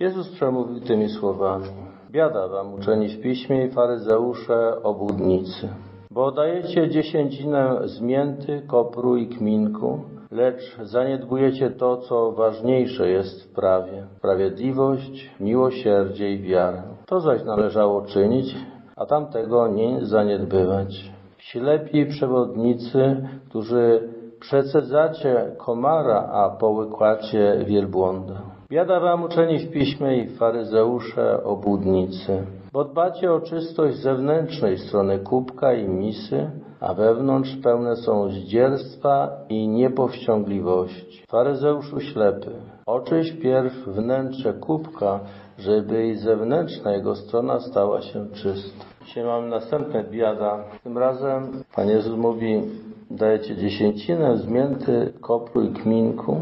Jezus przemówił tymi słowami. Biada wam uczeni w piśmie i faryzeusze obłudnicy, bo dajecie dziesięcinę z mięty, kopru i kminku, lecz zaniedbujecie to, co ważniejsze jest w prawie, sprawiedliwość, miłosierdzie i wiarę. To zaś należało czynić, a tamtego nie zaniedbywać. Ślepi przewodnicy, którzy przecedzacie komara, a połykłacie wielbłąda. Biada wam uczeni w piśmie i faryzeusze obłudnicy, bo dbacie o czystość zewnętrznej strony kubka i misy, a wewnątrz pełne są zdzierstwa i niepowściągliwości. Faryzeuszu ślepy, oczyś pierw wnętrze kubka, żeby i zewnętrzna jego strona stała się czysta. Dzisiaj mamy następne biada. Tym razem Pan Jezus mówi, dajecie dziesięcinę z mięty, kopru i kminku,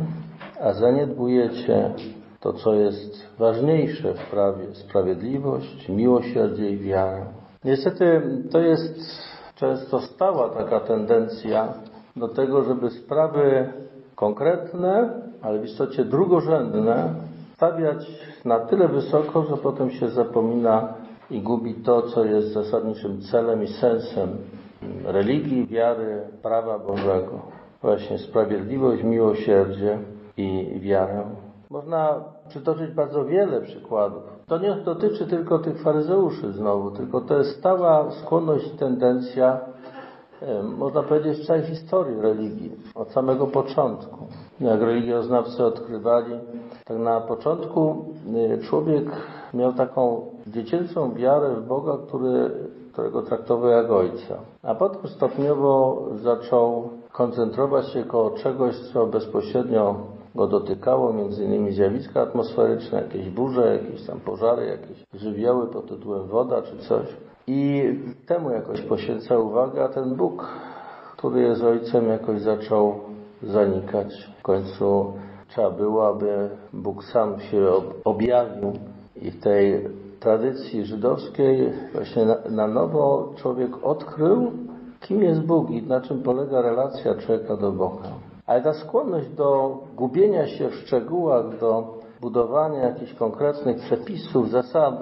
a zaniedbujecie to, co jest ważniejsze w prawie, sprawiedliwość, miłosierdzie i wiarę. Niestety to jest często stała taka tendencja do tego, żeby sprawy konkretne, ale w istocie drugorzędne stawiać na tyle wysoko, że potem się zapomina i gubi to, co jest zasadniczym celem i sensem religii, wiary, prawa Bożego. Właśnie sprawiedliwość, miłosierdzie i wiarę. Można przytoczyć bardzo wiele przykładów. To nie dotyczy tylko tych faryzeuszy znowu, tylko to jest stała skłonność, tendencja, można powiedzieć, całej historii religii, od samego początku. Jak religioznawcy odkrywali, tak na początku człowiek miał taką dziecięcą wiarę w Boga, który, którego traktował jak ojca. A potem stopniowo zaczął koncentrować się koło czegoś, co bezpośrednio go dotykało, między innymi zjawiska atmosferyczne, jakieś burze, jakieś tam pożary, jakieś żywioły pod tytułem woda czy coś. I temu jakoś poświęca uwagę, a ten Bóg, który jest ojcem, jakoś zaczął zanikać. W końcu trzeba było, aby Bóg sam się objawił i w tej tradycji żydowskiej właśnie na, na nowo człowiek odkrył, kim jest Bóg i na czym polega relacja człowieka do Boga. Ale ta skłonność do gubienia się w szczegółach, do budowania jakichś konkretnych przepisów, zasad,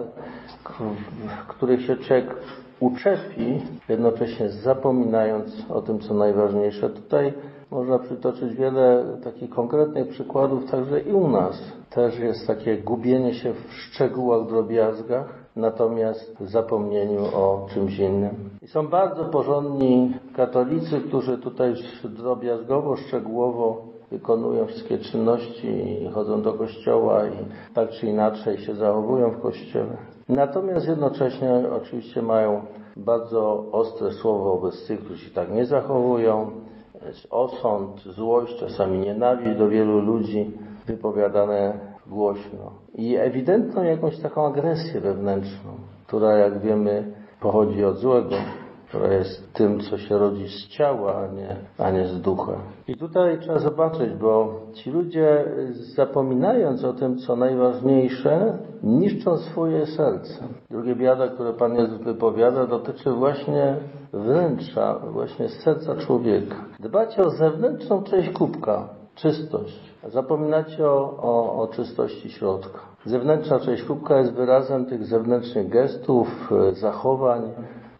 których się człowiek uczepi, jednocześnie zapominając o tym, co najważniejsze. Tutaj można przytoczyć wiele takich konkretnych przykładów, także i u nas. Też jest takie gubienie się w szczegółach, drobiazgach, natomiast w zapomnieniu o czymś innym. I są bardzo porządni katolicy, którzy tutaj drobiazgowo, szczegółowo wykonują wszystkie czynności i chodzą do kościoła i tak czy inaczej się zachowują w kościele. Natomiast jednocześnie oczywiście mają bardzo ostre słowo wobec tych, którzy się tak nie zachowują, osąd, złość, czasami nienawiść do wielu ludzi wypowiadane głośno. I ewidentną jakąś taką agresję wewnętrzną, która jak wiemy pochodzi od złego, która jest tym, co się rodzi z ciała, a nie, a nie z ducha. I tutaj trzeba zobaczyć, bo ci ludzie zapominając o tym, co najważniejsze, niszczą swoje serce. Drugie biada, które Pan Jezus wypowiada, dotyczy właśnie wnętrza, właśnie serca człowieka. Dbacie o zewnętrzną część kubka, czystość. Zapominacie o, o, o czystości środka. Zewnętrzna część kubka jest wyrazem tych zewnętrznych gestów, zachowań,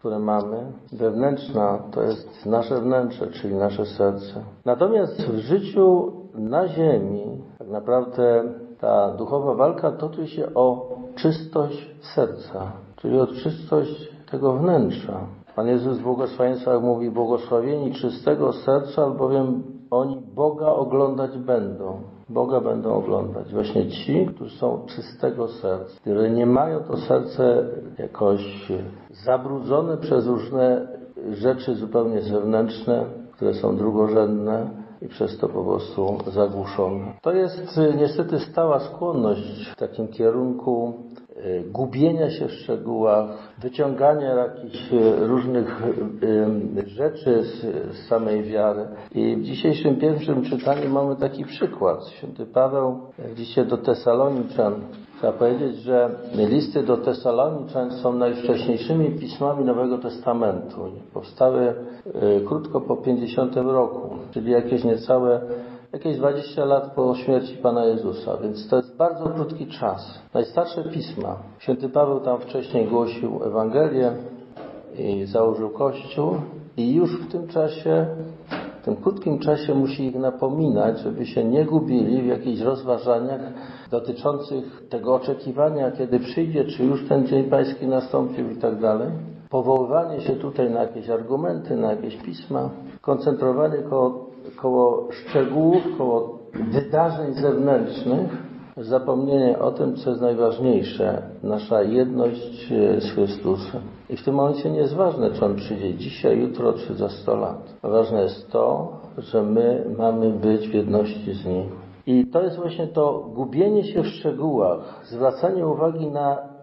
które mamy. Wewnętrzna to jest nasze wnętrze, czyli nasze serce. Natomiast w życiu na ziemi tak naprawdę ta duchowa walka toczy się o czystość serca, czyli o czystość tego wnętrza. Pan Jezus w błogosławieństwach mówi błogosławieni czystego serca, albowiem oni Boga oglądać będą. Boga będą oglądać. Właśnie ci, którzy są czystego serca, które nie mają to serce jakoś zabrudzone przez różne rzeczy zupełnie zewnętrzne, które są drugorzędne i przez to po prostu zagłuszone. To jest niestety stała skłonność w takim kierunku gubienia się w szczegółach, wyciągania jakichś różnych rzeczy z, z, samej wiary. I w dzisiejszym pierwszym czytaniu mamy taki przykład. Święty Paweł w liście do Tesaloniczan Trzeba powiedzieć, że listy do Tesaloniczan są najwcześniejszymi pismami Nowego Testamentu. Powstały krótko po 50 roku, czyli jakieś niecałe jakieś 20 lat po śmierci Pana Jezusa, więc to jest bardzo krótki czas. Najstarsze pisma. Święty Paweł tam wcześniej głosił Ewangelię i założył Kościół i już w tym czasie, w tym krótkim czasie musi ich napominać, żeby się nie gubili w jakichś rozważaniach dotyczących tego oczekiwania, kiedy przyjdzie, czy już ten Dzień Pański nastąpił i tak dalej. Powoływanie się tutaj na jakieś argumenty, na jakieś pisma, koncentrowanie koło, koło szczegółów, koło wydarzeń zewnętrznych, zapomnienie o tym, co jest najważniejsze, nasza jedność e, z Chrystusem. I w tym momencie nie jest ważne, czy On przyjdzie dzisiaj, jutro, czy za 100 lat. Ważne jest to, że my mamy być w jedności z Nim. I to jest właśnie to gubienie się w szczegółach, zwracanie uwagi na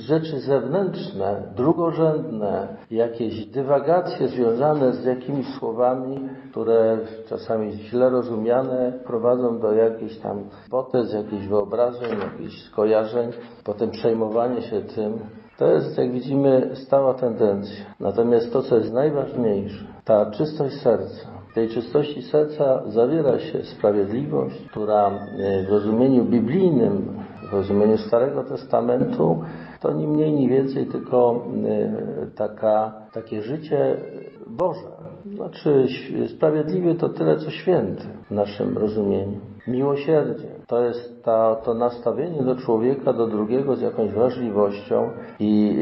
rzeczy zewnętrzne, drugorzędne, jakieś dywagacje związane z jakimiś słowami, które czasami źle rozumiane prowadzą do jakichś tam hipotez, jakichś wyobrażeń, jakichś skojarzeń, potem przejmowanie się tym. To jest, jak widzimy, stała tendencja. Natomiast to, co jest najważniejsze, ta czystość serca, w tej czystości serca zawiera się sprawiedliwość, która w rozumieniu biblijnym, w rozumieniu Starego Testamentu, to ni mniej, ni więcej, tylko taka, takie życie Boże. Znaczy, sprawiedliwy to tyle, co święty w naszym rozumieniu. Miłosierdzie to jest ta, to nastawienie do człowieka, do drugiego z jakąś wrażliwością i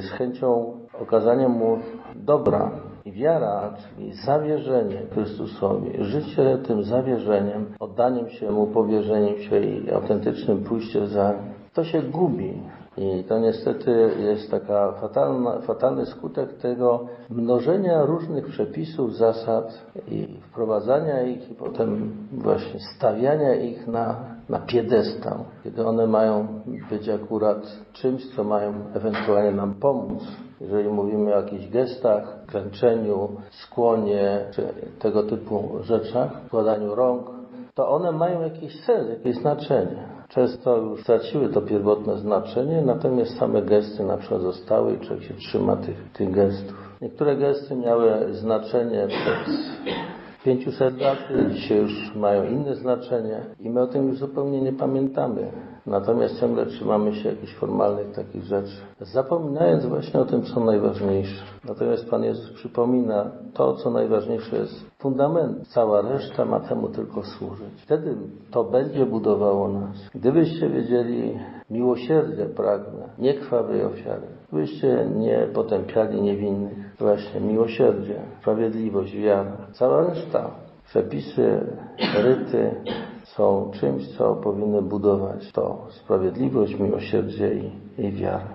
z chęcią okazania mu dobra, i wiara, czyli zawierzenie Chrystusowi, życie tym zawierzeniem, oddaniem się Mu, powierzeniem się i autentycznym pójściem za to się gubi. I to niestety jest taka fatalna, fatalny skutek tego mnożenia różnych przepisów, zasad i wprowadzania ich i potem właśnie stawiania ich na, na piedestał, kiedy one mają być akurat czymś, co mają ewentualnie nam pomóc. Jeżeli mówimy o jakichś gestach, klęczeniu, skłonie, czy tego typu rzeczach, składaniu rąk, to one mają jakiś sens, jakieś znaczenie. Często już straciły to pierwotne znaczenie, natomiast same gesty na przykład zostały i człowiek się trzyma tych, tych gestów. Niektóre gesty miały znaczenie przed 500 lat, dzisiaj już mają inne znaczenie i my o tym już zupełnie nie pamiętamy. Natomiast ciągle trzymamy się jakichś formalnych takich rzeczy, zapominając właśnie o tym, co najważniejsze. Natomiast Pan Jezus przypomina to, co najważniejsze jest fundament. Cała reszta ma temu tylko służyć. Wtedy to będzie budowało nas. Gdybyście wiedzieli, miłosierdzie pragnę, nie krwawej ofiary, byście nie potępiali niewinnych. Właśnie miłosierdzie, sprawiedliwość, wiara. Cała reszta, przepisy, ryty, są czymś, co powinny budować to sprawiedliwość, miłosierdzie i, i wiarę.